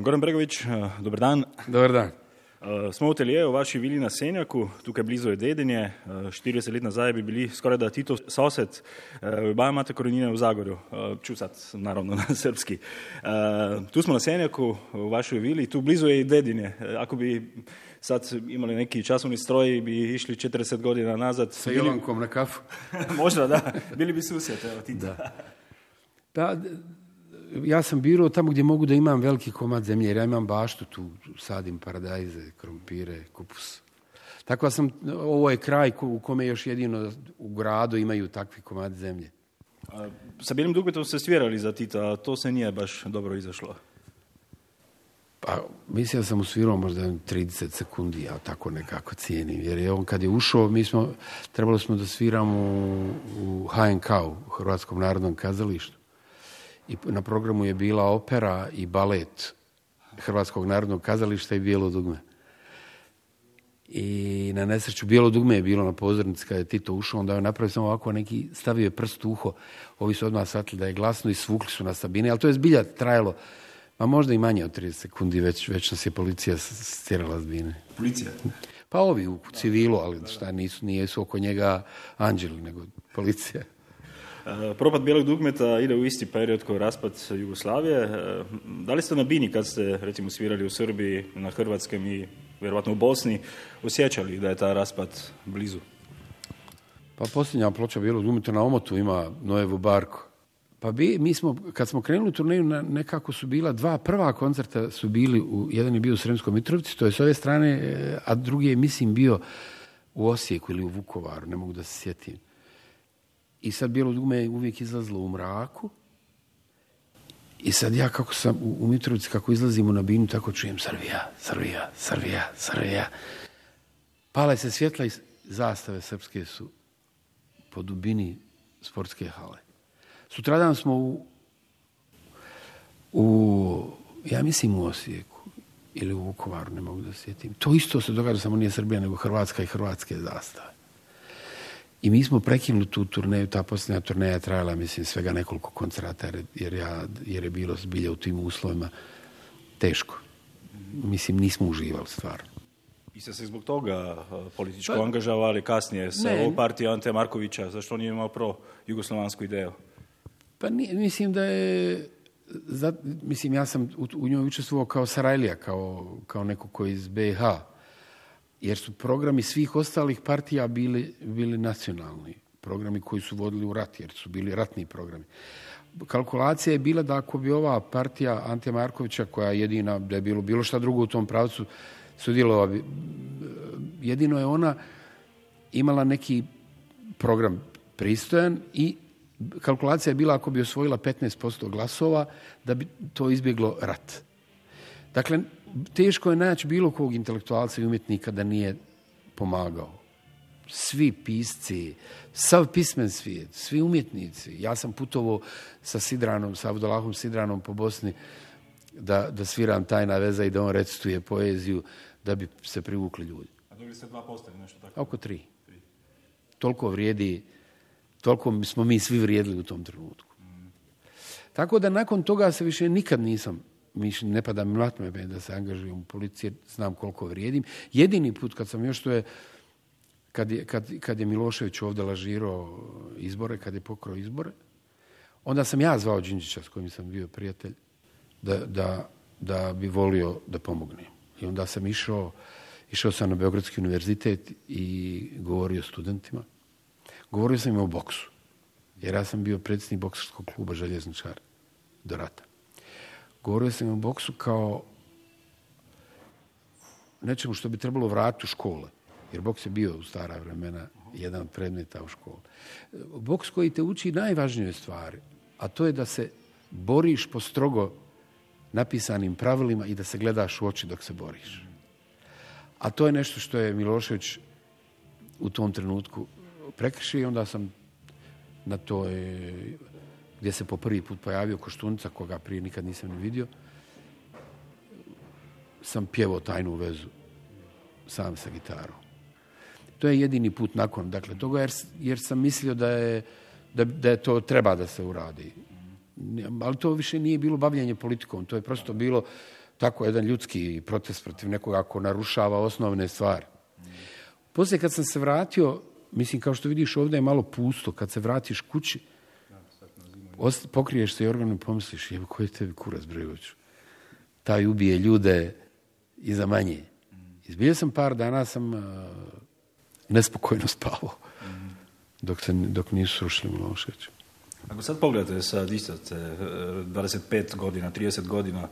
Goran Bregovič, uh, dober dan. Dobar dan. Uh, smo v ateljeju vaši vili na Senjaku, tukaj blizu je Dedinje. Uh, 40 let nazaj bi bili skoraj da Tito sosed. Uh, oba imate korenine v Zagorju, uh, čusat naravno na srpski. Uh, tu smo na Senjaku, v vašoj vili, tu blizu je i Dedinje. Uh, ako bi sad imali neki časovni stroj bi išli 40 godina nazad. Sa Jovankom na kafu? Možda, da. Bili bi susjed, evo, Tito. Da. Pa, ja sam birao tamo gdje mogu da imam veliki komad zemlje, jer ja imam baštu tu, sadim paradajze, krompire, kupus. Tako da sam, ovo je kraj u kome još jedino u gradu imaju takvi komad zemlje. A, sa Bijelim dugmetom ste svirali za Tita, a to se nije baš dobro izašlo. Pa, mislim da sam usvirao možda 30 sekundi, ja tako nekako cijenim. Jer je on kad je ušao, mi smo, trebalo smo da sviramo u, u HNK, u Hrvatskom narodnom kazalištu. I na programu je bila opera i balet Hrvatskog narodnog kazališta i Bijelo dugme. I na nesreću Bijelo dugme je bilo na pozornici kada je Tito ušao, onda je napravio samo ovako neki, stavio je prst u uho, ovi su odmah shvatili da je glasno i svukli su na Sabine, ali to je zbilja trajalo, ma možda i manje od 30 sekundi, već, već nas je policija stjerala zbine. Policija? Pa ovi u civilu, ali šta nisu, nisu oko njega anđeli, nego policija. Propad bijelog dugmeta ide u isti period kao raspad Jugoslavije. Da li ste na Bini kad ste recimo svirali u Srbiji, na Hrvatskom i vjerojatno u Bosni osjećali da je ta raspad blizu? Pa posljednja ploča bijelog dugmeta na Omotu ima Nojevu Barku. Pa bi, mi smo, kad smo krenuli u turneju, nekako su bila dva prva koncerta su bili, u, jedan je bio u Sremskoj Mitrovci, to je s ove strane, a drugi je, mislim, bio u Osijeku ili u Vukovaru, ne mogu da se sjetim. I sad bijelo dugme je uvijek izlazilo u mraku. I sad ja kako sam u, u Mitrovici, kako izlazimo na binu, tako čujem Srbija, Srbija, Srbija, Srbija. Pale se svjetla i zastave srpske su po dubini sportske hale. Sutradan smo u, u ja mislim u Osijeku ili u Vukovaru, ne mogu da sjetim. To isto se događa, samo nije Srbija, nego Hrvatska i Hrvatske zastave. I mi smo prekinuli tu turneju, ta posljednja turneja je trajala, mislim, svega nekoliko koncerata, jer, ja, jer je bilo zbilja u tim uslovima teško. Mislim, nismo uživali stvarno. I ste se zbog toga političko pa, angažavali kasnije sa ovom partijom Ante Markovića, zašto nije imao pro jugoslovansku ideju? Pa nije, mislim da je za, mislim, ja sam u, u njoj učestvovao kao Sarajlija, kao, kao neko koji iz BiH, jer su programi svih ostalih partija bili, bili nacionalni. Programi koji su vodili u rat, jer su bili ratni programi. Kalkulacija je bila da ako bi ova partija Ante Markovića, koja je jedina, da je bilo bilo šta drugo u tom pravcu, sudjelovao bi, jedino je ona imala neki program pristojan i kalkulacija je bila ako bi osvojila 15% glasova, da bi to izbjeglo rat. Dakle, teško je naći bilo kog intelektualca i umjetnika da nije pomagao. Svi pisci, sav pismen svijet, svi umjetnici. Ja sam putovao sa Sidranom, sa Abdullahom Sidranom po Bosni da, da sviram tajna veza i da on recituje poeziju da bi se privukli ljudi. A dobili ste dva postavi, nešto tako? Oko tri. tri. Toliko vrijedi, toliko smo mi svi vrijedili u tom trenutku. Mm. Tako da nakon toga se više nikad nisam mišljenje, ne pada mi me da se angažujem u policiji, znam koliko vrijedim. Jedini put kad sam još to je, kad je, kad, kad je Milošević ovdje lažirao izbore, kad je pokrao izbore, onda sam ja zvao Đinđića s kojim sam bio prijatelj, da, da, da bi volio da pomognem. I onda sam išao, išao sam na Beogradski univerzitet i govorio studentima. Govorio sam im o boksu. Jer ja sam bio predsjednik bokserskog kluba Željezničar do rata. Govorio sam o boksu kao nečemu što bi trebalo vratiti u škole. Jer boks je bio u stara vremena jedan od predmeta u školi. Boks koji te uči najvažnije stvari, a to je da se boriš po strogo napisanim pravilima i da se gledaš u oči dok se boriš. A to je nešto što je Milošević u tom trenutku prekršio i onda sam na toj gdje se po prvi put pojavio Koštunica, koga prije nikad nisam ni vidio, sam pjevao tajnu vezu sam sa gitarom. To je jedini put nakon dakle, toga, jer, jer sam mislio da je, da, da je to treba da se uradi. Ali to više nije bilo bavljanje politikom, to je prosto bilo tako jedan ljudski protest protiv nekoga ako narušava osnovne stvari. Poslije kad sam se vratio, mislim kao što vidiš ovdje je malo pusto, kad se vratiš kući, pokriješ se i organom pomisliš, jebo, koji je tebi kurac Bregoviću? Taj ubije ljude i za manje. Izbio sam par dana, sam nespokojno spavao. Dok, se, dok nisu srušili Milošević. Ako sad pogledate sa distance, 25 godina, 30 godina,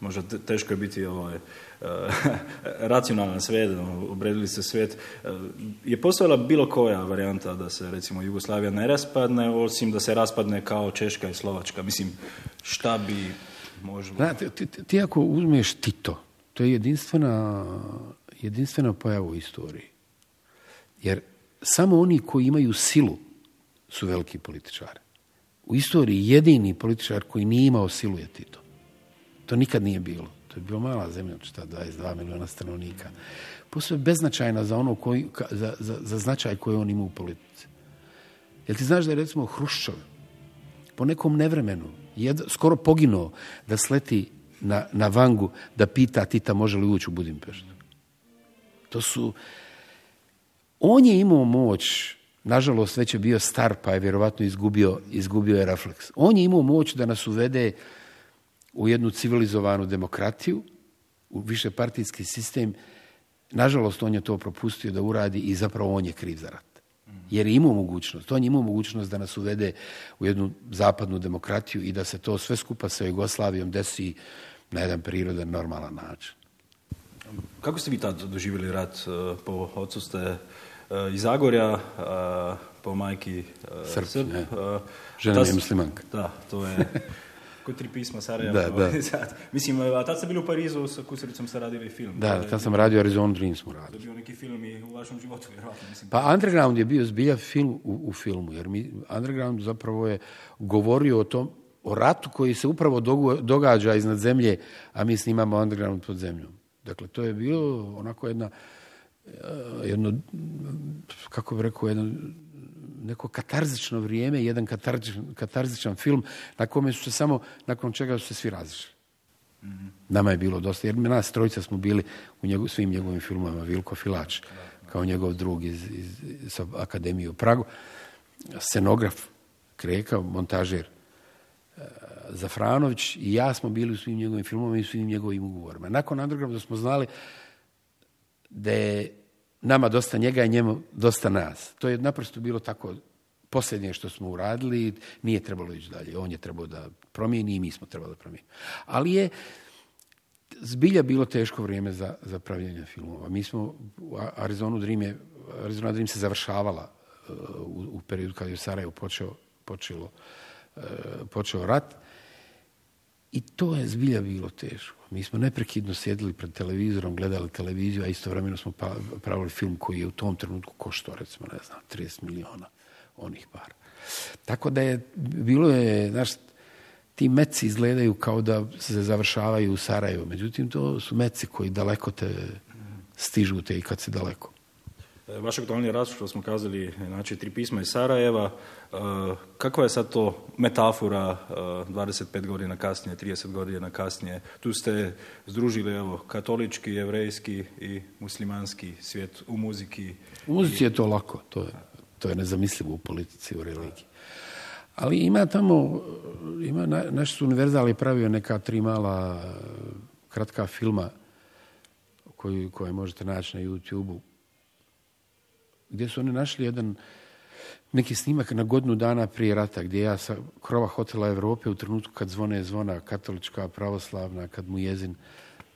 možda teško je biti ovaj, racionalan svijet, obredili se svijet. Je postojala bilo koja varijanta da se recimo Jugoslavija ne raspadne, osim da se raspadne kao Češka i Slovačka? Mislim, šta bi možda... Znate, ti, ti ako uzmeš Tito, to je jedinstvena, jedinstvena pojava u istoriji. Jer samo oni koji imaju silu su veliki političari. U istoriji jedini političar koji nije imao silu je Tito. To nikad nije bilo. To je bilo mala zemlja, šta, 22 miliona stanovnika. Posve beznačajna za, ono koji, za, za, za značaj koji on ima u politici. Jel ti znaš da je recimo Hruščov po nekom nevremenu jed, skoro poginuo da sleti na, na Vangu da pita Tita može li ući u Budimpeštu. To su... On je imao moć, nažalost već je bio star pa je vjerovatno izgubio, izgubio je refleks. On je imao moć da nas uvede u jednu civilizovanu demokratiju, u višepartijski sistem. Nažalost, on je to propustio da uradi i zapravo on je kriv za rat. Jer je imao mogućnost, on je imao mogućnost da nas uvede u jednu zapadnu demokratiju i da se to sve skupa sa Jugoslavijom desi na jedan prirodan, normalan način. Kako ste vi tad doživjeli rat? E, po ocu ste e, iz Zagorja, e, po majki Srb. Srb. Žena je muslimanka. Da, to je Kod tri pisma Sarajeva. Da, da. Mislim, a tad ste bili u Parizu, sa Kusaricom ste radili film. Da, tad sam radio Arizona Dreams smo radili. To je bio neki film i u vašem životu, vjerojatno. Mislim. Pa Underground je bio zbilja film u, u filmu, jer mi, Underground zapravo je govorio o tom, o ratu koji se upravo događa iznad zemlje, a mi snimamo Underground pod zemljom. Dakle, to je bilo onako jedna, eh, jedno, kako bih rekao, jedno neko katarzično vrijeme, jedan katarzičan, katarzičan film na kome su se samo, nakon čega su se svi razišli. Nama je bilo dosta, jer nas trojica smo bili u njegu, svim njegovim filmama, Vilko Filač, kao njegov drug iz, iz, iz Akademije u Pragu, scenograf Kreka, montažer e, Zafranović i ja smo bili u svim njegovim filmama i u svim njegovim ugovorima. Nakon Undergrounda smo znali da je nama dosta njega i njemu dosta nas. To je naprosto bilo tako posljednje što smo uradili, nije trebalo ići dalje. On je trebao da promijeni i mi smo trebali da promijenimo. Ali je zbilja bilo teško vrijeme za, za pravljenje filmova. Mi smo, Arizona Dream, je, Arizona Dream se završavala uh, u, u periodu kad je u počeo, počelo, uh, počeo rat i to je zbilja bilo teško. Mi smo neprekidno sjedili pred televizorom, gledali televiziju, a istovremeno smo pa, pravili film koji je u tom trenutku koštao, recimo, ne znam, 30 miliona onih par. Tako da je, bilo je, znaš, ti meci izgledaju kao da se završavaju u Sarajevu. Međutim, to su meci koji daleko te stižu te i kad si daleko. E, vaš aktualni što smo kazali, znači tri pisma iz Sarajeva. E, kakva je sad to metafora 25 e, godina kasnije, 30 godina kasnije? Tu ste združili evo, katolički, jevrejski i muslimanski svijet u muziki. U muzici je to lako, to je, to je nezamislivo u politici, u religiji. Ali ima tamo, ima, naš su univerzali pravio neka tri mala kratka filma koju, koje možete naći na YouTube-u gdje su oni našli jedan neki snimak na godinu dana prije rata, gdje ja sa krova hotela Europe u trenutku kad zvone zvona katolička, pravoslavna, kad mu jezin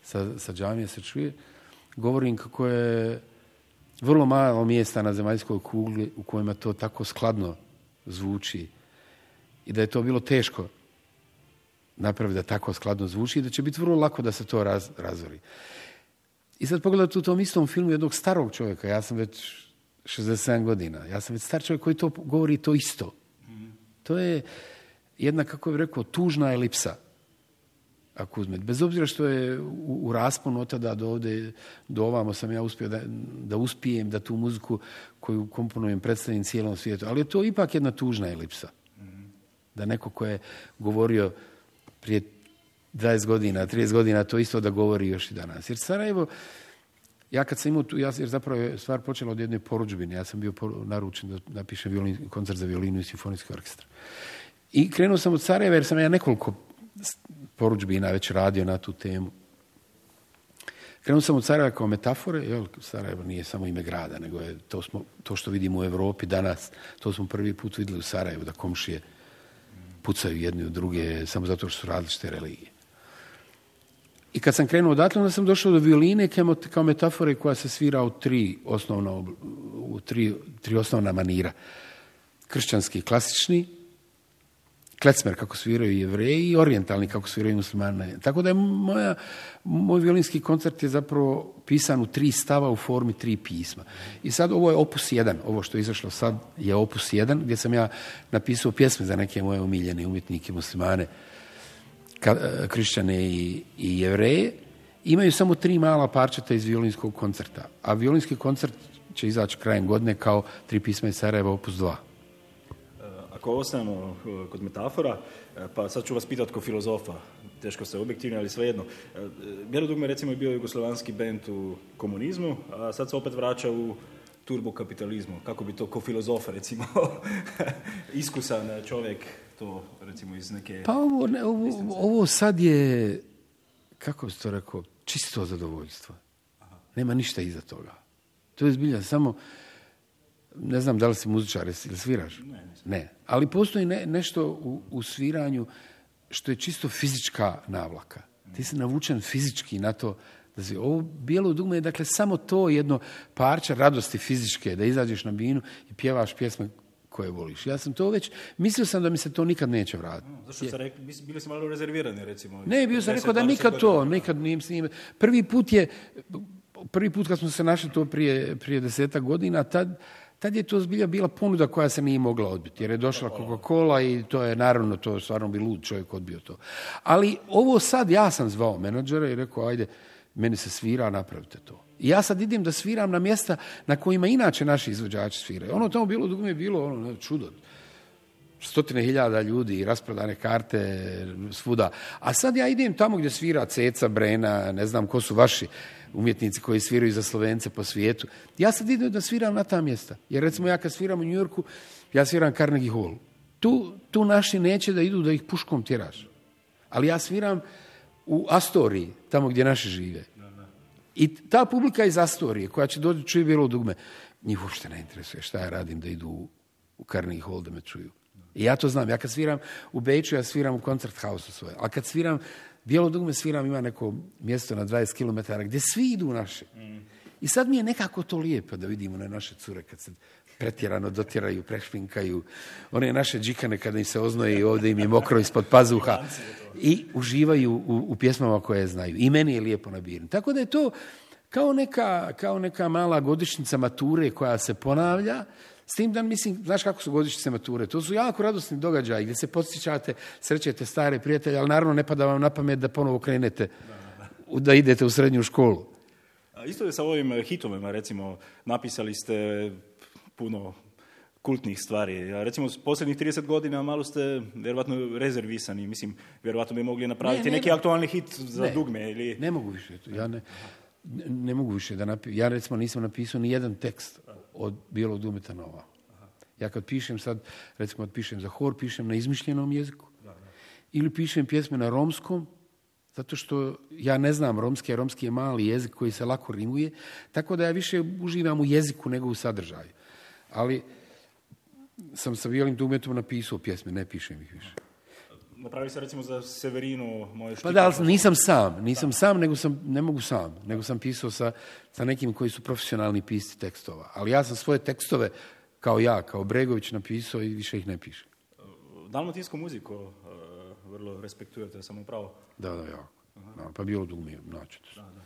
sa, sa džamije se čuje, govorim kako je vrlo malo mjesta na zemaljskoj kugli u kojima to tako skladno zvuči i da je to bilo teško napraviti da tako skladno zvuči i da će biti vrlo lako da se to raz, razori. I sad pogledajte u tom istom filmu jednog starog čovjeka, ja sam već 67 godina. Ja sam već star čovjek koji to govori to isto. To je jedna, kako bih rekao, tužna elipsa. Ako uzmete. Bez obzira što je u, u rasponu od tada do ovdje, do ovamo sam ja uspio da, da uspijem da tu muziku koju komponujem predstavim cijelom svijetu. Ali je to ipak jedna tužna elipsa. Da neko ko je govorio prije 20 godina, 30 godina, to isto da govori još i danas. Jer Sarajevo, ja kad sam imao tu, ja, jer zapravo je stvar počela od jedne poručbine, ja sam bio naručen da napišem violin, koncert za violinu i simfonijski orkestar. I krenuo sam od Sarajeva jer sam ja nekoliko poručbina već radio na tu temu. Krenuo sam od Sarajeva kao metafore, jel, Sarajevo nije samo ime grada, nego je to, smo, to što vidimo u Europi danas, to smo prvi put vidjeli u Sarajevu, da komšije pucaju jedni u druge samo zato što su različite religije. I kad sam krenuo odatle, onda sam došao do violine kao metafore koja se svira u tri osnovna, u tri, tri osnovna manira. Kršćanski klasični, klecmer kako sviraju jevreji i orijentalni kako sviraju muslimani. Tako da je moja, moj violinski koncert je zapravo pisan u tri stava u formi tri pisma. I sad ovo je opus jedan, ovo što je izašlo sad je opus jedan, gdje sam ja napisao pjesme za neke moje umiljene umjetnike muslimane, krišćane i, i jevreje. Imaju samo tri mala parčeta iz violinskog koncerta, a violinski koncert će izaći krajem godine kao tri pisma iz Sarajeva opus dva ako ostanemo eh, kod metafora, pa sad ću vas pitati kao filozofa, teško se objektivno, ali svejedno. Bjelo eh, dugme recimo je bio jugoslavanski bend u komunizmu, a sad se opet vraća u turbokapitalizmu. Kako bi to kao filozofa recimo iskusan čovjek to recimo iz neke... Pa ovo, ovo, ovo sad je, kako bi to rekao, čisto zadovoljstvo. Nema ništa iza toga. To je zbilja samo ne znam da li si muzičar, ili sviraš? Ne, ne. Ali postoji nešto u, u sviranju što je čisto fizička navlaka. Ti si navučen fizički na to da si, ovo bijelo dugme je dakle samo to jedno parče radosti fizičke, da izađeš na binu i pjevaš pjesme koje voliš. Ja sam to već, mislio sam da mi se to nikad neće vratiti. No, zašto ste rekli, bili ste malo rezervirani recimo? Ne, bio sam rekao da nikad to, nikad nijem s njim. Prvi put je, prvi put kad smo se našli to prije, prije desetak godina, tad, tad je to zbilja bila ponuda koja se nije mogla odbiti, jer je došla Coca-Cola i to je naravno, to stvarno bi lud čovjek odbio to. Ali ovo sad, ja sam zvao menadžera i rekao, ajde, meni se svira, napravite to. Ja sad idem da sviram na mjesta na kojima inače naši izvođači sviraju. Ono tamo bilo, dugme je bilo ono, čudo. Stotine hiljada ljudi, rasprodane karte svuda. A sad ja idem tamo gdje svira Ceca, Brena, ne znam ko su vaši umjetnici koji sviraju za Slovence po svijetu. Ja sad idem da sviram na ta mjesta. Jer recimo ja kad sviram u New Yorku, ja sviram Carnegie Hall. Tu, tu naši neće da idu da ih puškom tjeraš. Ali ja sviram u Astoriji, tamo gdje naši žive. I ta publika iz Astorije, koja će doći čuju bilo dugme, njih uopšte ne interesuje šta ja radim da idu u, u Carnegie Hall da me čuju. I ja to znam. Ja kad sviram u Beču, ja sviram u koncert hausu svoje. A kad sviram Bijelo dugme sviram ima neko mjesto na 20 km gdje svi idu naše. I sad mi je nekako to lijepo da vidimo na naše cure kad se pretjerano dotjeraju, prešpinkaju. One naše džikane kada im se oznoje i ovdje im je mokro ispod pazuha. I uživaju u, u pjesmama koje znaju. I meni je lijepo nabirno. Tako da je to kao neka, kao neka mala godišnjica mature koja se ponavlja, s tim da, mislim, znaš kako su godišnjice mature? To su jako radosni događaji gdje se podsjećate, srećete stare prijatelje, ali naravno ne pada vam na pamet da ponovo krenete, da, idete u srednju školu. Isto je sa ovim hitovima, recimo, napisali ste puno kultnih stvari. A recimo, posljednjih 30 godina malo ste vjerovatno rezervisani. Mislim, vjerovatno bi mogli napraviti neki aktualni hit za dugme. Ili... Ne mogu više. Ja ne, ne mogu više da napišem. Ja recimo nisam napisao ni jedan tekst od bijelog dumeta nova. Ja kad pišem sad, recimo kad pišem za hor, pišem na izmišljenom jeziku. Ili pišem pjesme na romskom, zato što ja ne znam romski, a romski je mali jezik koji se lako rimuje, tako da ja više uživam u jeziku nego u sadržaju. Ali sam sa bijelim dumetom napisao pjesme, ne pišem ih više. Napravi se recimo za Severinu moje Pa da, ali nisam sam, nisam sam, nego sam, ne mogu sam, nego sam pisao sa, sa nekim koji su profesionalni pisci tekstova. Ali ja sam svoje tekstove, kao ja, kao Bregović, napisao i više ih ne pišem. Dalmatinsku muziku uh, vrlo respektujete, sam upravo. Da, da, jako. Da, pa bilo dugme, naći Da, da,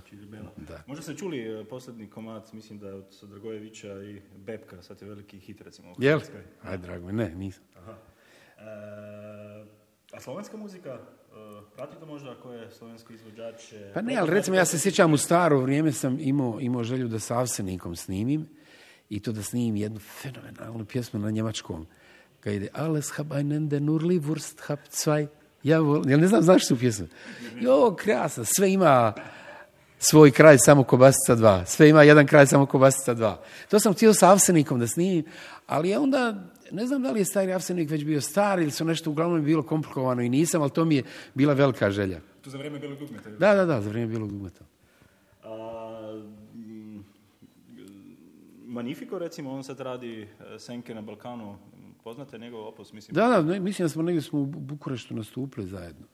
da. Možda ste čuli uh, posljednji komad, mislim da je od Dragojevića i Bepka, sad je veliki hit recimo. Jel? Aj, drago, ne, nisam. Aha. Uh, a slovenska muzika, uh, pratite možda koje slovenski izvođač? Pa ne, ali recimo ja se sjećam u staro vrijeme sam imao, imao želju da sa Avsenikom snimim i to da snimim jednu fenomenalnu pjesmu na njemačkom. Kad ide Alles hab einen den Urli Wurst hab zwei Ja volim, jel ne znam, znaš tu pjesmu? Jo, krasno, sve ima svoj kraj samo kobasica dva. Sve ima jedan kraj samo kobasica dva. To sam htio sa Avsenikom da snimim, ali je onda, ne znam da li je stari Avsenik već bio star ili su nešto uglavnom bilo komplikovano i nisam, ali to mi je bila velika želja. To za vrijeme Bilog dugmeta? Da, da, da, za vrijeme Bilog dugmeta. Magnifico, recimo, on sad radi e, Senke na Balkanu. Poznate njegov opus? Mislim, Da, da, ne, mislim da smo negdje smo u Bukureštu nastupili zajedno.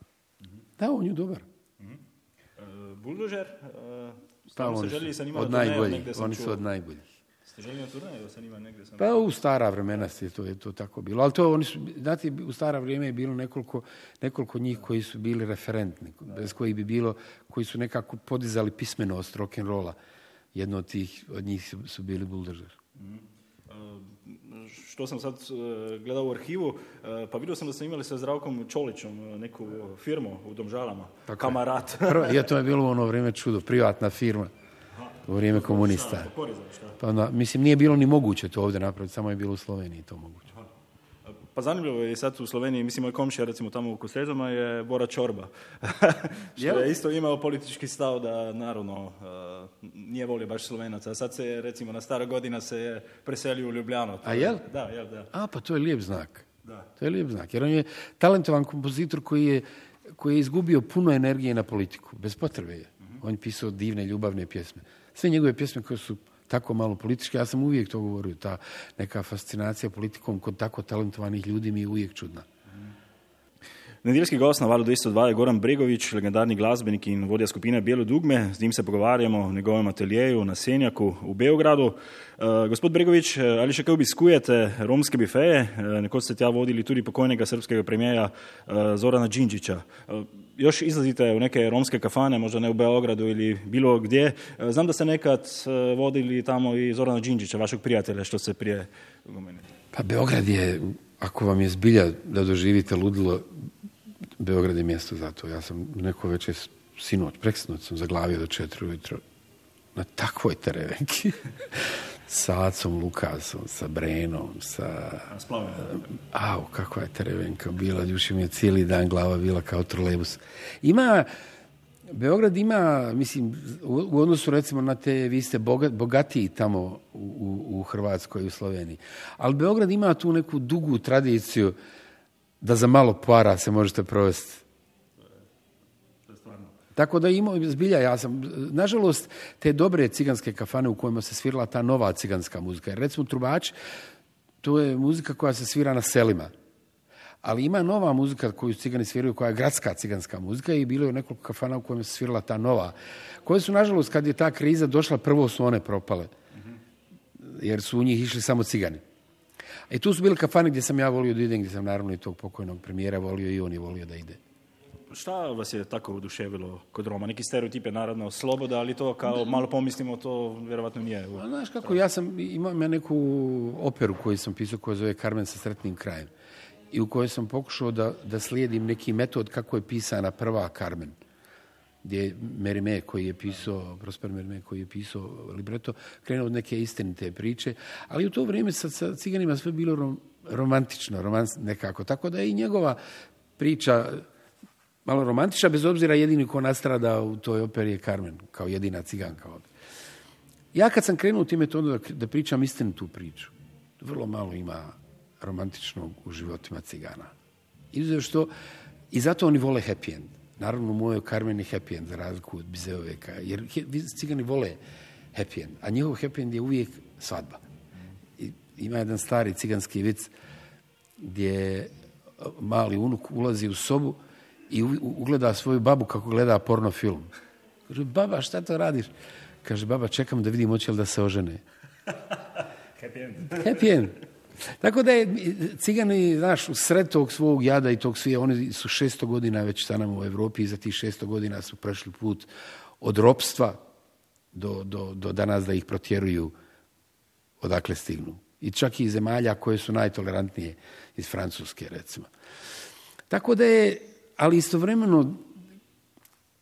Da, on je dobar. Buldožer, e, stalno se oni želi su sa njima od najboljih. Oni su od najboljih. Ste želi na turneju sa njima negdje sam Pa u stara vremena je to, je to tako bilo. Ali to oni su, znate, u stara vrijeme je bilo nekoliko, nekoliko njih koji su bili referentni, bez kojih bi bilo, koji su nekako podizali pismenost rock'n'rolla. Jedno od tih, od njih su, bili Bulldozer. Što sam sad e, gledao u arhivu, e, pa vidio sam da ste imali sa Zdravkom Čolićom e, neku firmu u Domžalama. Kamarat. Prvo, je, to je bilo u ono vrijeme čudo, privatna firma u vrijeme komunista. Pa na, mislim, nije bilo ni moguće to ovdje napraviti, samo je bilo u Sloveniji to moguće. Pa zanimljivo je sad u Sloveniji, mislim, moj komšija recimo tamo u Kosezama je Bora Čorba. što je isto imao politički stav da naravno e, nije volio baš Slovenaca. A sad se recimo na stara godina se je preselio u Ljubljano. A je- jel? Da, jel, da. A, pa to je lijep znak. Da. To je lijep znak, jer on je talentovan kompozitor koji je, koji je izgubio puno energije na politiku, bez potrebe je. On je pisao divne ljubavne pjesme. Sve njegove pjesme koje su tako malo političke, ja sam uvijek to govorio, ta neka fascinacija politikom kod tako talentovanih ljudi mi je uvijek čudna. Nedeljski gost na valu 202 je Goran Bregovič, legendarni glasbenik in vodja skupine Bijelo dugme. Z njim se pogovarjamo o njegovem ateljeju na Senjaku v Beogradu. Uh, gospod Bregovič, eh, ali še kaj obiskujete romske bifeje? Uh, nekoč ste tja vodili tudi pokojnega srpskega premijeja uh, Zorana Đinđića. Uh, još izlazite u neke romske kafane, možda ne u Beogradu ili bilo gdje. Uh, znam da ste nekad uh, vodili tamo i Zorana Đinđića, vašeg prijatelja, što se prije ugomenili. Pa Beograd je, ako vam je zbilja da doživite ludilo, Beograd je mjesto za to. Ja sam neko večer, sinoć, preksinoć sam zaglavio do četiri ujutro na takvoj terevenki. sa Acom Lukasom, sa Brenom, sa... Au, kakva je terevenka bila, ljuši mi je cijeli dan glava bila kao trolebus. Ima, Beograd ima, mislim, u, odnosu recimo na te, vi ste boga, bogatiji tamo u, u, u Hrvatskoj i u Sloveniji, ali Beograd ima tu neku dugu tradiciju da za malo para se možete provesti. Tako da ima zbilja, ja sam, nažalost, te dobre ciganske kafane u kojima se svirala ta nova ciganska muzika. Jer recimo Trubač, to je muzika koja se svira na selima. Ali ima nova muzika koju cigani sviraju, koja je gradska ciganska muzika i bilo je nekoliko kafana u kojima se svirala ta nova. Koje su, nažalost, kad je ta kriza došla, prvo su one propale. Jer su u njih išli samo cigani. I tu su bile kafane gdje sam ja volio da idem, gdje sam naravno i tog pokojnog premijera volio i on je volio da ide. Šta vas je tako oduševilo kod Roma? Neki stereotip je naravno sloboda, ali to kao malo pomislimo, to vjerojatno nije. A znaš kako, ja sam, imam ja neku operu koju sam pisao koja zove Carmen sa sretnim krajem i u kojoj sam pokušao da, da slijedim neki metod kako je pisana prva Carmen gdje je Merime koji je pisao, Prosper Merime koji je pisao libreto, krenuo od neke istinite priče, ali u to vrijeme sa, sa ciganima sve bilo rom, romantično, romans nekako, tako da je i njegova priča malo romantična, bez obzira jedini ko nastrada u toj operi je Carmen, kao jedina ciganka ovdje. Ja kad sam krenuo tim metodom da, da pričam istinitu priču, vrlo malo ima romantičnog u životima cigana. Izuzev što, i zato oni vole happy end. Naravno, u mojoj Carmen je happy end, za razliku od Bizeoveka, jer cigani vole happy end, a njihov happy end je uvijek svadba. I, ima jedan stari ciganski vic gdje mali unuk ulazi u sobu i ugleda svoju babu kako gleda porno film. Kaže, baba, šta to radiš? Kaže, baba, čekam da vidim hoće li da se ožene. Happy end. Happy end. Tako da je cigani, znaš, u sred tog svog jada i tog svija, oni su šesto godina već sa nama u Europi i za tih šesto godina su prešli put od ropstva do, do, do danas da ih protjeruju odakle stignu. I čak i zemalja koje su najtolerantnije, iz Francuske recimo. Tako da je, ali istovremeno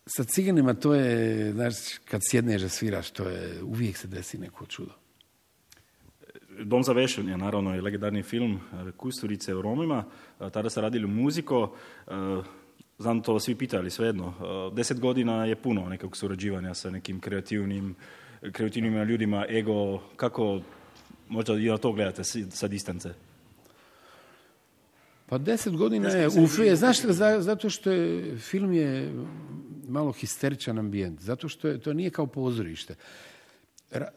sa ciganima to je, znaš, kad sjedneš da sviraš, to je, uvijek se desi neko čudo. Dom za vešanje, naravno, je legendarni film Kusturice u Romima. Tada ste radili muziko. znam to svi pitali, svejedno. Deset godina je puno nekog surađivanja sa nekim kreativnim, kreativnim ljudima, ego, kako možda i na to gledate sa distance? Pa deset godina je u znaš zato što je, film je malo histeričan ambijent, zato što je, to nije kao pozorište.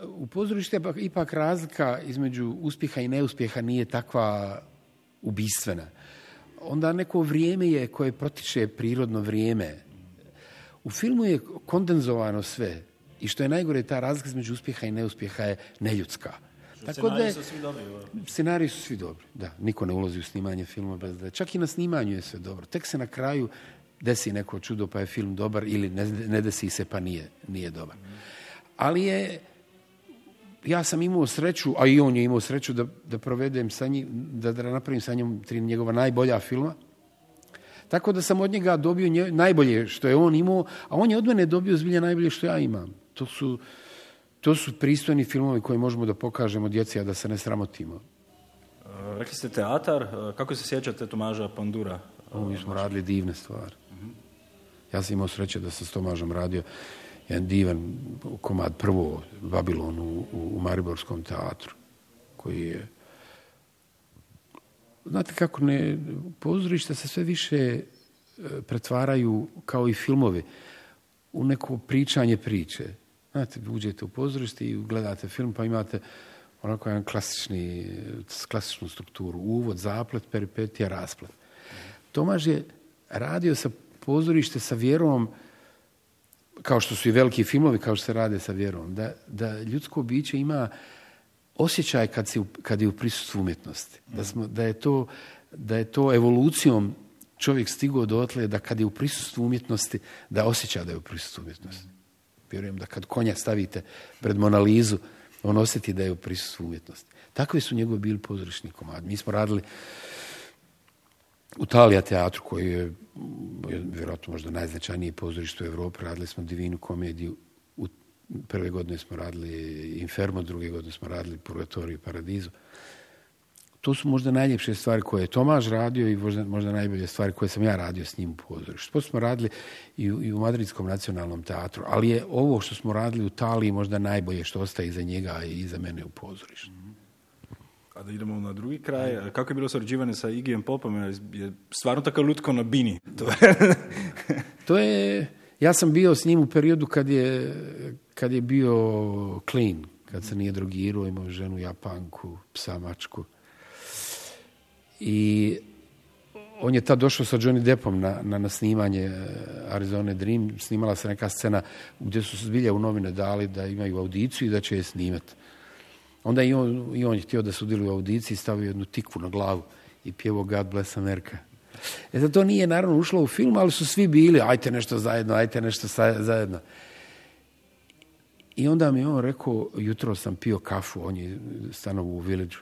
U pozorište je ipak razlika između uspjeha i neuspjeha nije takva ubistvena. Onda neko vrijeme je koje protiče prirodno vrijeme. U filmu je kondenzovano sve. I što je najgore, ta razlika između uspjeha i neuspjeha je neljudska. Tako da su svi dobri. Scenariji su svi dobri, da. Niko ne ulazi u snimanje filma bez da... Čak i na snimanju je sve dobro. Tek se na kraju desi neko čudo pa je film dobar ili ne, ne desi se pa nije, nije dobar. Ali je ja sam imao sreću, a i on je imao sreću da, da provedem sa njim, da, da napravim sa njim tri njegova najbolja filma. Tako da sam od njega dobio najbolje što je on imao, a on je od mene dobio zbilja najbolje što ja imam. To su, to su pristojni filmovi koje možemo da pokažemo djeci, a da se ne sramotimo. E, rekli ste teatar, e, kako se sjećate Tomaža Pandura? Mi smo radili divne stvari. Ja sam imao sreće da sam s Tomažom radio jedan divan komad prvo Babilon u, u Mariborskom teatru koji je znate kako ne pozorišta se sve više e, pretvaraju kao i filmovi u neko pričanje priče. Znate, uđete u pozorište i gledate film pa imate onako jedan klasični, klasičnu strukturu. Uvod, zaplet, peripetija, rasplet. Tomaž je radio sa pozorište sa vjerom kao što su i veliki filmovi, kao što se rade sa vjerom, da, da ljudsko biće ima osjećaj kad, si, kad je u prisustvu umjetnosti. Da, smo, da, je to, da je to evolucijom čovjek stigao dotle da kad je u prisustvu umjetnosti, da osjeća da je u prisustvu umjetnosti. Vjerujem da kad konja stavite pred Monalizu, on osjeti da je u prisustvu umjetnosti. Takvi su njegovi bili pozorišni komadi. Mi smo radili u Talija teatru koji je vjerojatno možda najznačajniji pozorište u Europi. Radili smo divinu komediju. U prve godine smo radili Infermo, druge godine smo radili Purgatoriju i Paradizu. To su možda najljepše stvari koje je Tomaž radio i možda, možda najbolje stvari koje sam ja radio s njim u pozorištu. To smo radili i u, i u Madridskom nacionalnom teatru, ali je ovo što smo radili u Taliji možda najbolje što ostaje iza njega i iza mene u pozorištu. Da idemo na drugi kraj, kako je bilo surađivanje sa Igijem Popom? Je stvarno tako lutko na bini? To je... to je... Ja sam bio s njim u periodu kad je, kad je bio clean, kad se nije drogirao, imao ženu Japanku, psa mačku. I on je tad došao sa Johnny Deppom na, na, na snimanje Arizona Dream. Snimala se neka scena gdje su zbilja u novine dali da imaju audiciju i da će je snimati. Onda i on, i on je htio da sudjeluje u audiciji, stavio jednu tikvu na glavu i pjevo God Bless America. E to nije naravno ušlo u film, ali su svi bili, ajte nešto zajedno, ajte nešto zajedno. I onda mi on rekao, jutro sam pio kafu, on je stanovo u Village.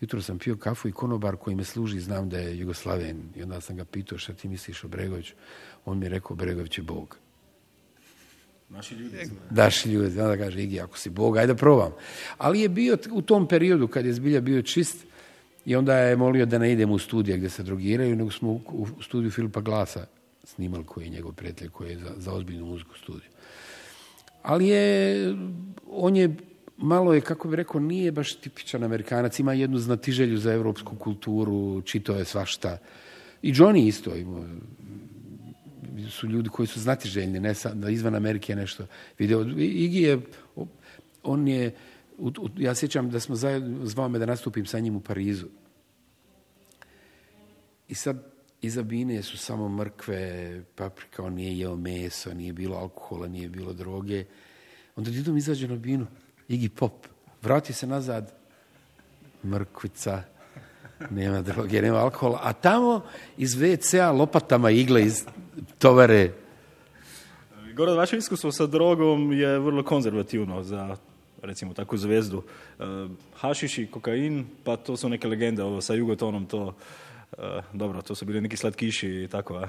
Jutro sam pio kafu i konobar koji me služi, znam da je Jugoslaven. I onda sam ga pitao šta ti misliš o Bregoviću. On mi je rekao, Bregović je Bog. Naši ljudi. Naši ljudi. Onda kaže, Igi, ako si Bog, ajde probam. Ali je bio u tom periodu kad je zbilja bio čist i onda je molio da ne idemo u studije gdje se drogiraju, nego smo u studiju Filipa Glasa snimali koji je njegov prijatelj, koji je za, za ozbiljnu muziku studiju. Ali je, on je malo je, kako bi rekao, nije baš tipičan Amerikanac, ima jednu znatiželju za europsku kulturu, čito je svašta. I Johnny isto imao su ljudi koji su znatiželjni, ne sad, da izvan Amerike nešto video. Igi je, on je, ja sjećam da smo zajedno, zvao me da nastupim sa njim u Parizu. I sad iza bine su samo mrkve, paprika, on nije jeo meso, nije bilo alkohola, nije bilo droge. Onda jednom izađe na binu, Igi Pop, vrati se nazad, mrkvica, nema droge, nema alkohola, a tamo iz WC-a lopatama igle iz tovare. Goran, vaše iskustvo sa drogom je vrlo konzervativno za recimo takvu zvezdu. E, hašiš i kokain, pa to su neke legende, ovo sa jugotonom to, e, dobro, to su bili neki slatkiši i tako.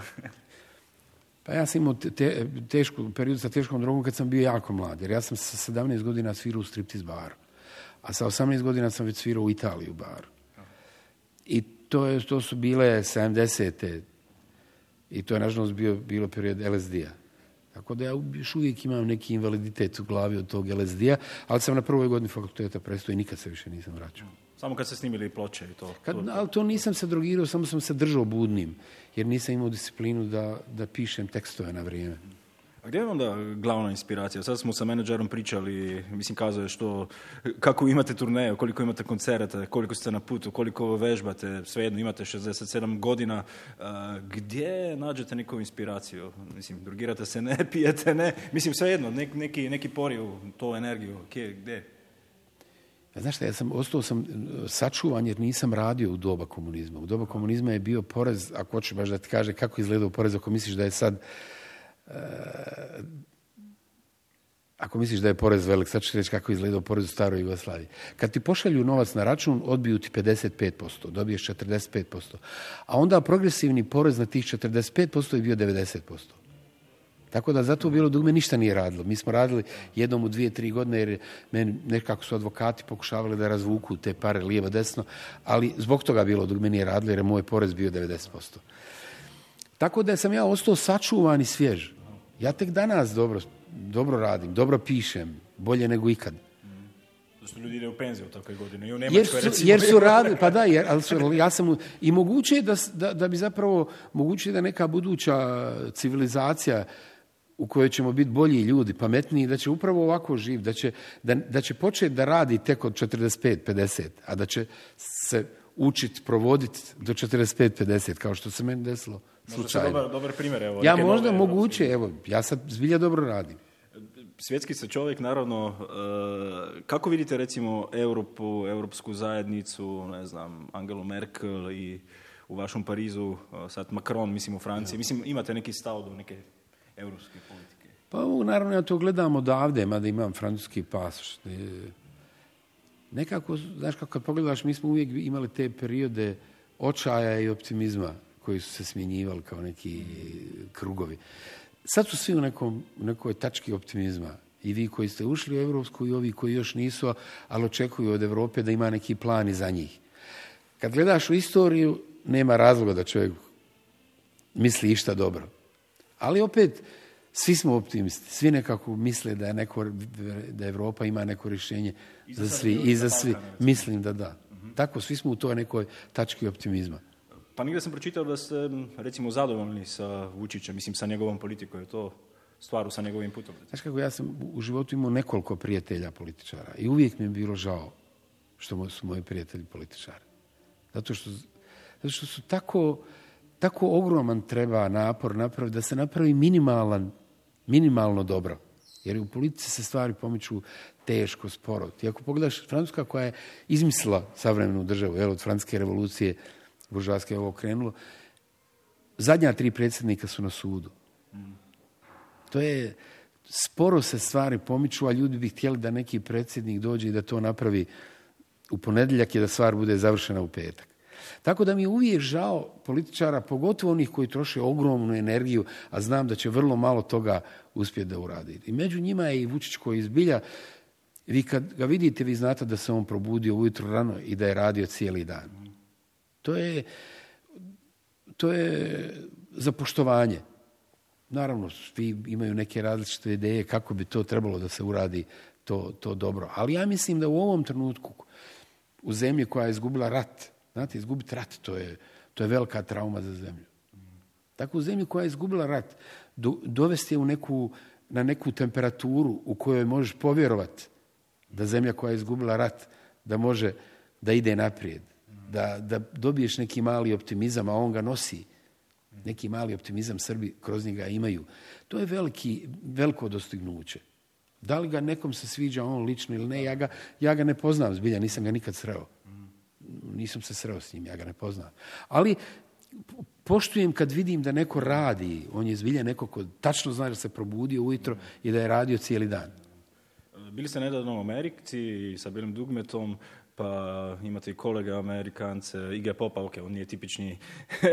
Pa ja sam imao te, tešku, period sa teškom drogom kad sam bio jako mlad, jer ja sam sa 17 godina svirao u striptiz baru. A sa 18 godina sam već svirao u Italiju baru. I to, je, to su bile 70. I to je nažalost bio, bilo period LSD-a. Tako da ja još uvijek imam neki invaliditet u glavi od tog LSD-a, ali sam na prvoj godini fakulteta prestao i nikad se više nisam vraćao. Samo kad ste snimili ploče i to. Kad, ali to nisam se drogirao, samo sam se držao budnim, jer nisam imao disciplinu da, da pišem tekstove na vrijeme. A gdje je onda glavna inspiracija? Sad smo sa menadžerom pričali, mislim kazao je što, kako imate turneje, koliko imate koncerata, koliko ste na putu, koliko vežbate, svejedno imate 67 godina. gdje nađete neku inspiraciju? Mislim, drugirate se, ne pijete, ne. Mislim, svejedno, neki, neki pori u to energiju. Gdje? gdje? Znaš šta, ja sam ostao sam sačuvan jer nisam radio u doba komunizma. U doba komunizma je bio porez, ako hoćeš baš da ti kaže kako izgleda porez, ako misliš da je sad ako misliš da je porez velik, sad ću reći kako izgleda porez u staroj Jugoslaviji. Kad ti pošalju novac na račun, odbiju ti 55%, dobiješ 45%. A onda progresivni porez na tih 45% je bio 90%. Tako da zato bilo dugme ništa nije radilo. Mi smo radili jednom u dvije, tri godine jer meni nekako su advokati pokušavali da razvuku te pare lijevo desno, ali zbog toga bilo dugme nije radilo jer je moj porez bio 90%. Tako da sam ja ostao sačuvan i svjež. Ja tek danas dobro, dobro radim, dobro pišem, bolje nego ikad. Zašto ljudi ide u penziju u takve godine? I u jer, su, jer su radili, pa da, jer, ali su, ja sam, i moguće je da, da, da bi zapravo, moguće je da neka buduća civilizacija u kojoj ćemo biti bolji ljudi, pametniji, da će upravo ovako živ, da će, da, da će početi da radi tek od 45-50, a da će se učiti, provoditi do 45-50, kao što se meni desilo slučajno. Dobar, dobar primjer. Evo, ja možda moguće, evo, ja sad zbilja dobro radim. Svjetski se čovjek, naravno, uh, kako vidite recimo Europu, Europsku zajednicu, ne znam, Angelu Merkel i u vašem Parizu, uh, sad Macron, mislim u Franciji, mislim imate neki stav do neke europske politike? Pa naravno ja to gledam odavde, mada imam francuski pasoš. Nekako, znaš kako kad pogledaš, mi smo uvijek imali te periode očaja i optimizma koji su se smjenjivali kao neki krugovi. Sad su svi u nekom, nekoj tački optimizma. I vi koji ste ušli u Europsku i ovi koji još nisu, ali očekuju od Europe da ima neki plan i za njih. Kad gledaš u istoriju, nema razloga da čovjek misli išta dobro. Ali opet, svi smo optimisti. Svi nekako misle da, je neko, da Europa ima neko rješenje za svi. I za svi. Mislim da da. Tako, svi smo u toj nekoj tački optimizma. Pa nigdje sam pročitao da ste, recimo, zadovoljni sa Vučićem, mislim, sa njegovom politikom. Je to stvaru sa njegovim putom? Znaš kako, ja sam u životu imao nekoliko prijatelja političara i uvijek mi je bilo žao što su moji prijatelji političari. Zato što, zato što su tako, tako ogroman treba napor napraviti da se napravi minimalan, minimalno dobro. Jer u politici se stvari pomiču teško, sporo. Ti ako pogledaš Francuska koja je izmislila savremenu državu, jel, od francuske revolucije, buržarske je ovo krenulo. Zadnja tri predsjednika su na sudu. To je, sporo se stvari pomiču, a ljudi bi htjeli da neki predsjednik dođe i da to napravi u ponedjeljak i da stvar bude završena u petak. Tako da mi je uvijek žao političara, pogotovo onih koji troše ogromnu energiju, a znam da će vrlo malo toga uspjeti da uradi. I među njima je i Vučić koji izbilja, vi kad ga vidite, vi znate da se on probudio ujutro rano i da je radio cijeli dan. To je, to je za poštovanje. Naravno, svi imaju neke različite ideje kako bi to trebalo da se uradi to, to dobro. Ali ja mislim da u ovom trenutku u zemlji koja je izgubila rat, znate, izgubiti rat, to je, to je velika trauma za zemlju. Tako u zemlji koja je izgubila rat, dovesti je u neku, na neku temperaturu u kojoj možeš povjerovati da zemlja koja je izgubila rat, da može da ide naprijed, da, da dobiješ neki mali optimizam, a on ga nosi. Neki mali optimizam Srbi kroz njega imaju. To je veliki, veliko dostignuće. Da li ga nekom se sviđa on lično ili ne, ja ga, ja ga ne poznam zbilja, nisam ga nikad sreo. Nisam se sreo s njim, ja ga ne poznam. Ali poštujem kad vidim da neko radi, on je zbilja neko ko tačno zna da se probudio ujutro i da je radio cijeli dan. Bili ste nedavno u Americi sa Bilim Dugmetom, pa imate i kolega Amerikance, Ige Popa, ok, on nije tipični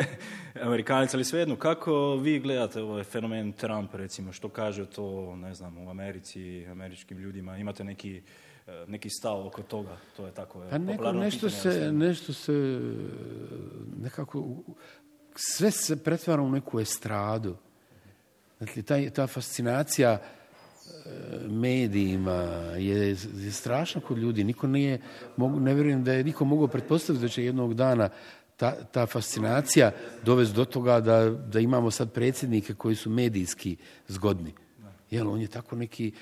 Amerikanac, ali svejedno, kako vi gledate ovaj fenomen Trump, recimo, što kaže to, ne znam, u Americi, američkim ljudima, imate neki, eh, neki stav oko toga, to je tako pa neko, nešto, se, nešto se nekako sve se pretvara u neku estradu. Dakle, taj, ta fascinacija medijima je, je strašna kod ljudi. Niko nije, ne vjerujem da je niko mogao pretpostaviti da će jednog dana ta, ta fascinacija dovesti do toga da, da imamo sad predsjednike koji su medijski zgodni. Jel, on je tako neki,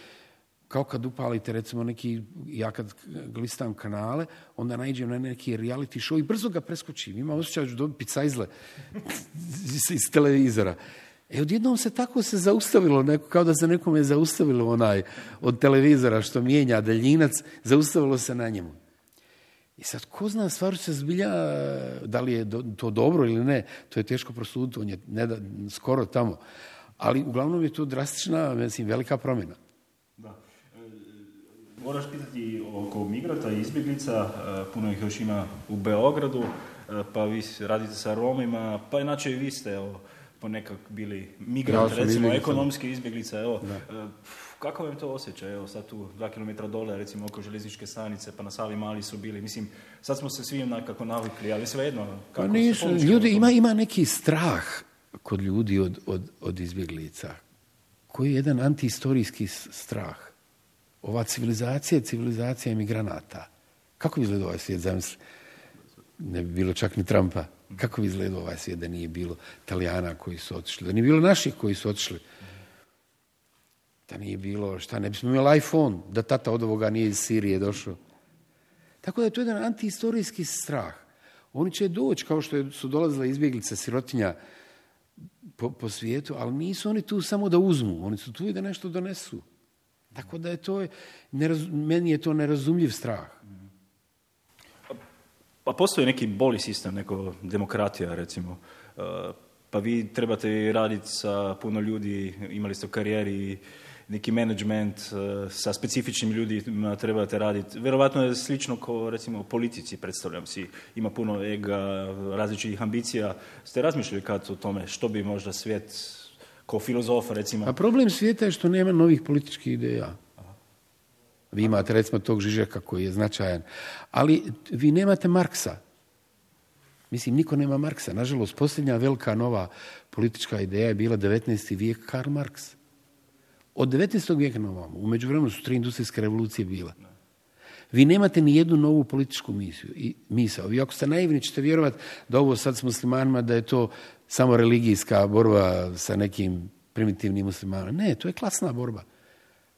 kao kad upalite recimo neki, ja kad glistam kanale, onda naiđem na neki reality show i brzo ga preskočim. Ima osjećaj da ću dobiti cajzle iz televizora. E, odjednom se tako se zaustavilo, neko, kao da se nekome zaustavilo onaj od televizora što mijenja daljinac, zaustavilo se na njemu. I sad, ko zna, stvar se zbilja, da li je to dobro ili ne, to je teško prosuditi, on je ne da, skoro tamo. Ali uglavnom je to drastična, mislim, velika promjena. Da. E, moraš pitati oko migrata i izbjeglica, e, puno ih još ima u Beogradu, e, pa vi radite sa Romima, pa inače i vi ste evo, ponekak bili migrant, ja recimo ekonomski izbjeglica, evo, da. kako vam to osjeća, evo sad tu dva kilometra dole, recimo oko željezničke stanice, pa na Savi Mali su bili, mislim, sad smo se svi nekako navikli, ali svejedno, kako pa nisu, ljudi, ima, ima neki strah kod ljudi od, od, od izbjeglica, koji je jedan antihistorijski strah. Ova civilizacija je civilizacija emigranata. Kako bi izgledao ovaj svijet, zamisli? Ne bi bilo čak ni Trumpa. Kako bi izgledao ovaj svijet da nije bilo Italijana koji su otišli, da nije bilo naših koji su otišli, da nije bilo, šta, ne bismo imali iPhone, da tata od ovoga nije iz Sirije došao. Tako da je to jedan antihistorijski strah. Oni će doći, kao što su dolazile izbjeglice sirotinja po, po svijetu, ali nisu oni tu samo da uzmu, oni su tu i da nešto donesu. Tako da je to, meni je to nerazumljiv strah. Pa postoji neki boli sistem, neko demokratija recimo. E, pa vi trebate raditi sa puno ljudi, imali ste u karijeri neki management e, sa specifičnim ljudima trebate raditi. Vjerovatno je slično kao recimo u politici, predstavljam si. Ima puno ega, različitih ambicija. Ste razmišljali kad o tome što bi možda svijet kao filozof recimo? A problem svijeta je što nema novih političkih ideja. Vi imate recimo tog Žižeka koji je značajan. Ali vi nemate Marksa. Mislim, niko nema Marksa. Nažalost, posljednja velika nova politička ideja je bila 19. vijek Karl Marx. Od 19. vijeka na u međuvremenu su tri industrijske revolucije bile. Vi nemate ni jednu novu političku misiju i misao. Vi ako ste naivni ćete vjerovati da ovo sad s muslimanima da je to samo religijska borba sa nekim primitivnim muslimanima. Ne, to je klasna borba.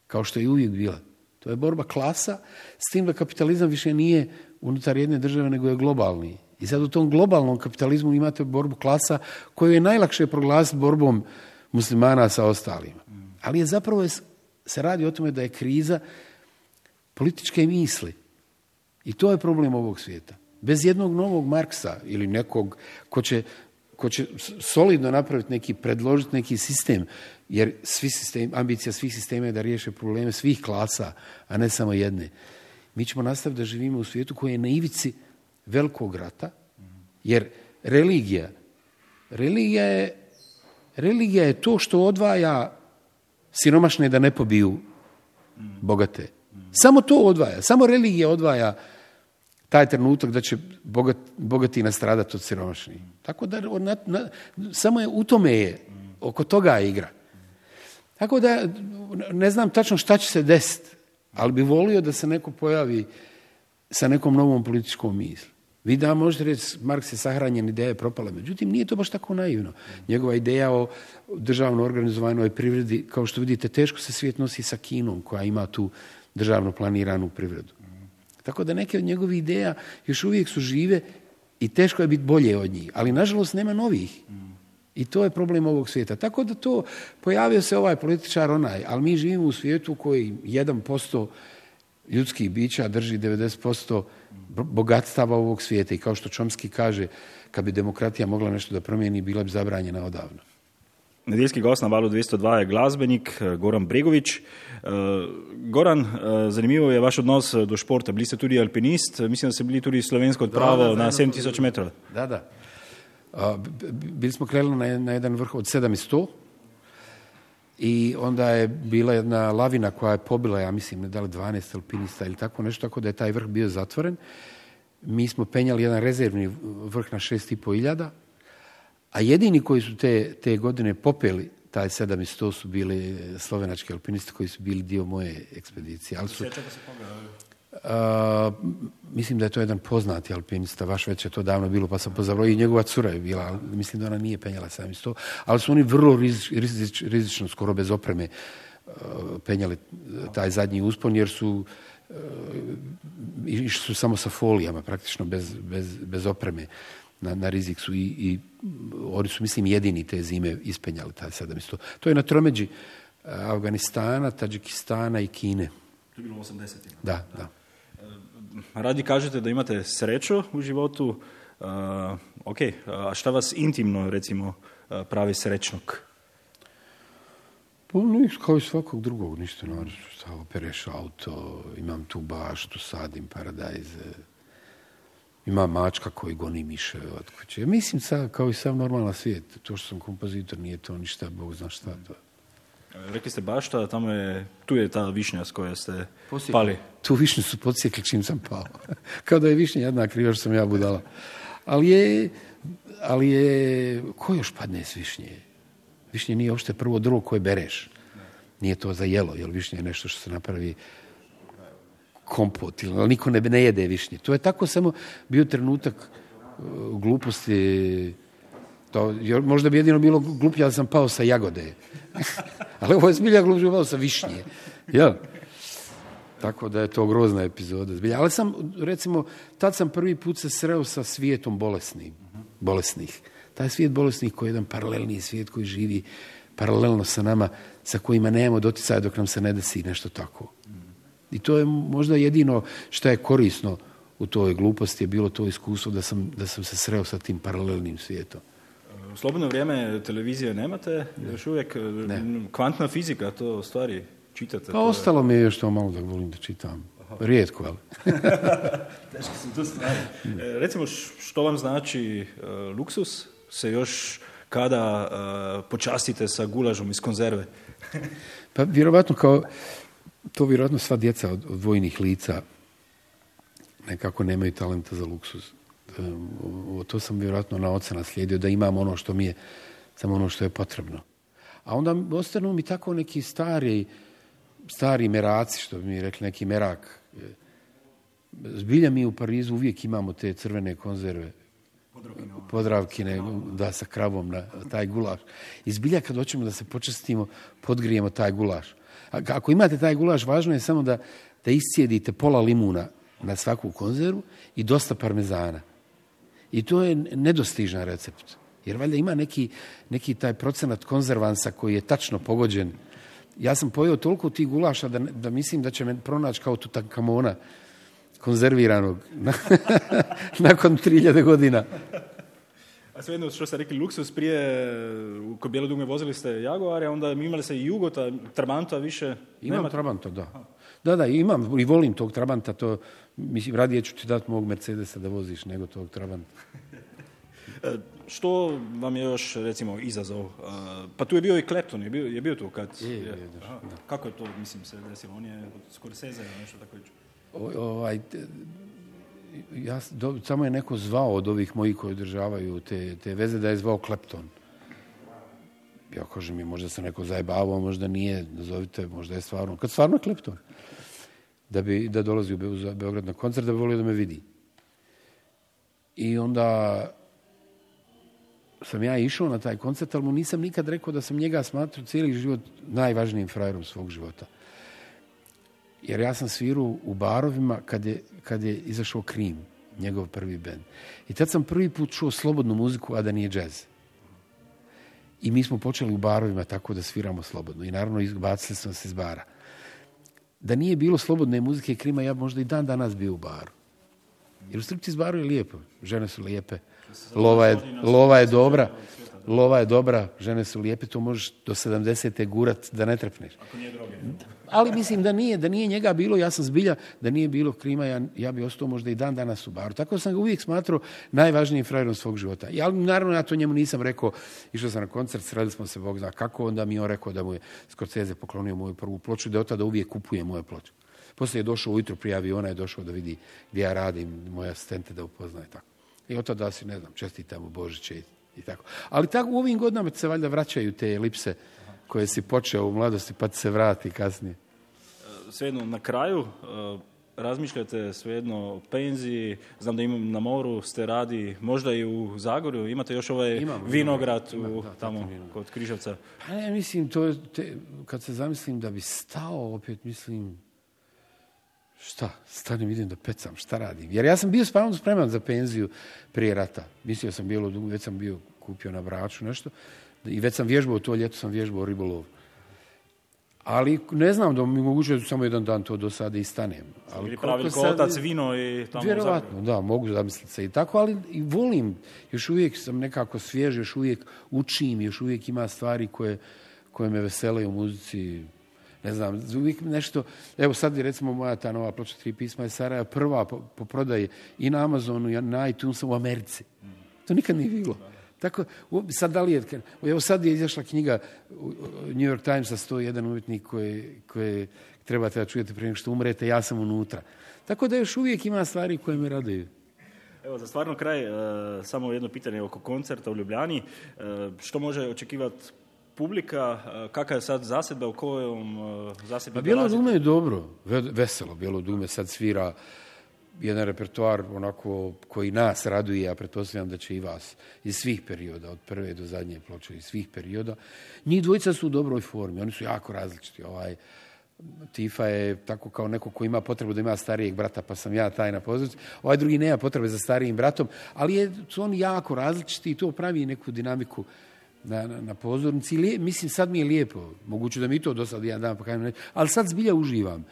Kao što je uvijek bila. To je borba klasa, s tim da kapitalizam više nije unutar jedne države, nego je globalni. I sad u tom globalnom kapitalizmu imate borbu klasa koju je najlakše proglasiti borbom muslimana sa ostalima. Ali je zapravo se radi o tome da je kriza političke misli. I to je problem ovog svijeta. Bez jednog novog Marksa ili nekog ko će, ko će solidno napraviti neki, predložiti neki sistem jer svi sistem, ambicija svih sistema je da riješe probleme svih klasa, a ne samo jedne. Mi ćemo nastaviti da živimo u svijetu koji je na ivici velikog rata, jer religija, religija je, religija je to što odvaja siromašne da ne pobiju bogate. Samo to odvaja, samo religija odvaja taj trenutak da će bogat, bogati nastradati od siromašnih. Tako da samo je u tome je, oko toga igra. Tako da ne znam tačno šta će se desiti, ali bi volio da se neko pojavi sa nekom novom političkom misli. Vi da možete reći, Marks je sahranjen, ideja je propala. Međutim, nije to baš tako naivno. Njegova ideja o državno organizovanoj privredi, kao što vidite, teško se svijet nosi sa Kinom, koja ima tu državno planiranu privredu. Tako da neke od njegovih ideja još uvijek su žive i teško je biti bolje od njih. Ali, nažalost, nema novih. I to je problem ovog svijeta. Tako da to, pojavio se ovaj političar onaj, ali mi živimo u svijetu koji 1% ljudskih bića drži 90% bogatstava ovog svijeta. I kao što Čomski kaže, kad bi demokratija mogla nešto da promijeni, bila bi zabranjena odavno. Nedeljski gost na valu 202 je glazbenik eh, Goran Bregovič. Eh, Goran, eh, zanimivo je vaš odnos do športa. Bili ste tudi alpinist, mislim, da ste bili tudi slovensko odpravo na 7000 metrov. Da, da. Bili smo krenuli na, na jedan vrh od 700 i onda je bila jedna lavina koja je pobila, ja mislim, ne da li 12 alpinista ili tako nešto, tako da je taj vrh bio zatvoren. Mi smo penjali jedan rezervni vrh na 6,5 iljada, A jedini koji su te, te godine popeli taj 700 su bili slovenački alpinisti koji su bili dio moje ekspedicije. Ali su, a, mislim da je to jedan poznati alpinista, vaš već je to davno bilo, pa sam pozavrao i njegova cura je bila, ali mislim da ona nije penjala 700, ali su oni vrlo rizič, rizič, rizično, skoro bez opreme, penjali taj zadnji uspon, jer su išli su samo sa folijama, praktično bez, bez, bez opreme na, na rizik su i, i oni su, mislim, jedini te zime ispenjali taj 700. To je na tromeđi Afganistana, Tadžikistana i Kine. To je bilo 80. Da, da. Radi kažete da imate sreću u životu. Uh, ok, a šta vas intimno, recimo, pravi srećnog? Pa no, kao i svakog drugog, ništa naravno. Šta opereš auto, imam tu baštu, sadim paradajze, ima mačka koji goni miše od kuće. Mislim, sad, kao i sam normalan svijet, to što sam kompozitor nije to ništa, Bog zna šta to. Rekli ste bašta, tamo je, tu je ta višnja s koja ste Posjekli. pali. Tu višnju su podsjekli čim sam pao. kao da je višnja jedna kriva što sam ja budala. Ali je, ali je, ko još padne s višnje? Višnje nije uopšte prvo drvo koje bereš. Nije to za jelo, jer višnje je nešto što se napravi kompot, ali niko ne, ne jede višnje. To je tako samo bio trenutak uh, gluposti. To, možda bi jedino bilo gluplje, ali sam pao sa jagode. ali ovo je zbilja gluplje, pao sa višnje. Jel? Tako da je to grozna epizoda. Zbilja. Ali sam, recimo, tad sam prvi put se sreo sa svijetom bolesnih. bolesnih. Taj svijet bolesnih koji je jedan paralelni svijet koji živi paralelno sa nama, sa kojima nemamo doticaja dok nam se ne desi nešto tako. I to je možda jedino što je korisno u toj gluposti je bilo to iskustvo da sam, da sam se sreo sa tim paralelnim svijetom. U slobodno vrijeme televizije nemate, ne. još uvijek ne. kvantna fizika, to stvari čitate? Pa ostalo mi je još to malo da volim da čitam. Aha. Rijetko, ali. Teško su to stvari. E, recimo, što vam znači uh, luksus? Se još kada uh, počastite sa gulažom iz konzerve? pa vjerovatno kao to vjerojatno sva djeca od, od vojnih lica nekako nemaju talenta za luksuz. To sam vjerojatno na oca naslijedio, da imam ono što mi je, samo ono što je potrebno. A onda ostanu mi tako neki stari, stari meraci, što bi mi rekli, neki merak. Zbilja mi u Parizu uvijek imamo te crvene konzerve, podravkine, da, sa kravom na taj gulaš. I zbilja kad hoćemo da se počestimo, podgrijemo taj gulaš. Ako imate taj gulaš, važno je samo da, da iscijedite pola limuna na svaku konzervu i dosta parmezana. I to je nedostižan recept. Jer valjda ima neki, neki taj procenat konzervansa koji je tačno pogođen. Ja sam pojeo toliko tih gulaša da, da mislim da će me pronaći kao tutankamona konzerviranog nakon 3000 godina. A svejedno što ste rekli luksus, prije kod Bijelo dugme vozili ste Jaguar, a onda imali ste i Jugota, Trabanta više? Imam nemate? Trabanta, da. Da, da, imam i volim tog Trabanta, to, mislim, radije ću ti dati mog Mercedesa da voziš nego tog Trabanta. E, što vam je još, recimo, izazov? Pa tu je bio i Klepton, je bio, je bio tu kad... Je, je, je, da. Kako je to, mislim, se desilo? On je skoro Scorsese ili nešto tako ovaj, ja, samo je neko zvao od ovih mojih koji održavaju te, te veze da je zvao Klepton. Ja kažem mi, možda se neko zajebavao, možda nije, nazovite, možda je stvarno, kad stvarno Klepton. Da, bi, da dolazi u Beograd na koncert, da bi volio da me vidi. I onda sam ja išao na taj koncert, ali mu nisam nikad rekao da sam njega smatrao cijeli život najvažnijim frajerom svog života. Jer ja sam svirao u barovima kad je, kad je izašao Krim, njegov prvi band. I tad sam prvi put čuo slobodnu muziku, a da nije džez. I mi smo počeli u barovima tako da sviramo slobodno. I naravno izbacili smo se iz bara. Da nije bilo slobodne muzike i Krima, ja možda i dan danas bio u baru. Jer u striptiz baru je lijepo. Žene su lijepe. Lova je, lova je dobra. Lova je dobra, žene su lijepe, to možeš do 70. gurat da ne trepneš. Ako nije droge ali mislim da nije, da nije njega bilo, ja sam zbilja, da nije bilo krima, ja, ja bi ostao možda i dan danas u baru. Tako sam ga uvijek smatrao najvažnijim frajerom svog života. Ali naravno ja to njemu nisam rekao, išao sam na koncert, sredili smo se, Bog zna kako, onda mi je on rekao da mu je Scorsese poklonio moju prvu ploču, da od tada uvijek kupuje moje ploče. Poslije je došao ujutro prije aviona, je došao da vidi gdje ja radim, moje asistente da upoznaje tako. I od tada si, ne znam, čestitam mu Božiće I tako. Ali tako u ovim godinama se valjda vraćaju te elipse koje si počeo u mladosti pa ti se vrati kasnije. Svejedno, na kraju, e, razmišljate svejedno o penziji, znam da imam na moru, ste radi, možda i u Zagorju, imate još ovaj Imam, vinograd imam, u, da, tamo vinograd. kod Križevca. Pa ne, mislim, to je te, kad se zamislim da bi stao, opet mislim, šta, stanem, idem da pecam, šta radim? Jer ja sam bio spavan spreman za penziju prije rata. Mislio sam bilo, dugo, već sam bio kupio na braču nešto i već sam vježbao, to ljeto sam vježbao ribolov. Ali ne znam da mi moguće da samo jedan dan to do sada i stanem. Ali Ili pravili sad- otac vino i tamo Vjerovatno, da, mogu zamisliti se i tako, ali i volim, još uvijek sam nekako svjež, još uvijek učim, još uvijek ima stvari koje, koje me vesele u muzici, ne znam, uvijek nešto, evo sad je recimo moja ta nova ploča Tri pisma je Saraja prva po, po prodaji i na Amazonu i na iTunesu u Americi. To nikad nije bilo. Tako, sad da li je, evo sad je izašla knjiga New York Timesa 101 umjetnik koje, koje trebate da čujete prije nego što umrete, ja sam unutra. Tako da još uvijek ima stvari koje me raduju. Evo, za stvarno kraj, e, samo jedno pitanje oko koncerta u Ljubljani. E, što može očekivati publika? E, kakva je sad zasedba, u kojom uh, zasedbi Pa Bijelo dume je dobro, ve- veselo. Bijelo dume sad svira jedan repertoar onako koji nas raduje, ja pretpostavljam da će i vas iz svih perioda, od prve do zadnje ploče, iz svih perioda. Njih dvojica su u dobroj formi, oni su jako različiti. Ovaj, Tifa je tako kao neko ko ima potrebu da ima starijeg brata, pa sam ja taj na pozornici. Ovaj drugi nema potrebe za starijim bratom, ali je, su oni jako različiti i to pravi neku dinamiku na, na, na pozornici. Lije- mislim, sad mi je lijepo. Moguće da mi to do sad jedan dan pokajem, ne- ali sad zbilja uživam.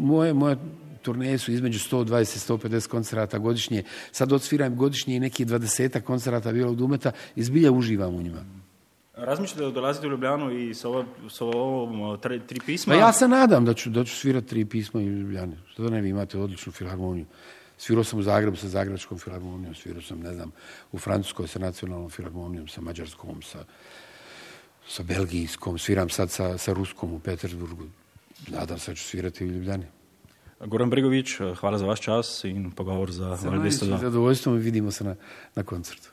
Moje, moje turneje su između 120 i 150 koncerata godišnje. Sad odsviram godišnje i neki 20 koncerata Bijelog Dumeta i zbilja uživam u njima. Razmišljate da dolazite u Ljubljanu i sa ovom, sa ovom tri, tri pisma? Pa ja se nadam da ću, da ću svirati tri pisma i Ljubljane. Što da ne vi imate odličnu filharmoniju. Svirao sam u Zagrebu sa Zagrebačkom filharmonijom, svirao sam, ne znam, u Francuskoj sa nacionalnom filharmonijom, sa Mađarskom, sa, sa Belgijskom, sviram sad sa, sa Ruskom u Petersburgu. Nadam se da ću svirati u Ljubljani. Goran Bregović, hvala za vaš čas in pogovor za Sa Val 202. najvećim zadovoljstvom i vidimo se na, na koncertu.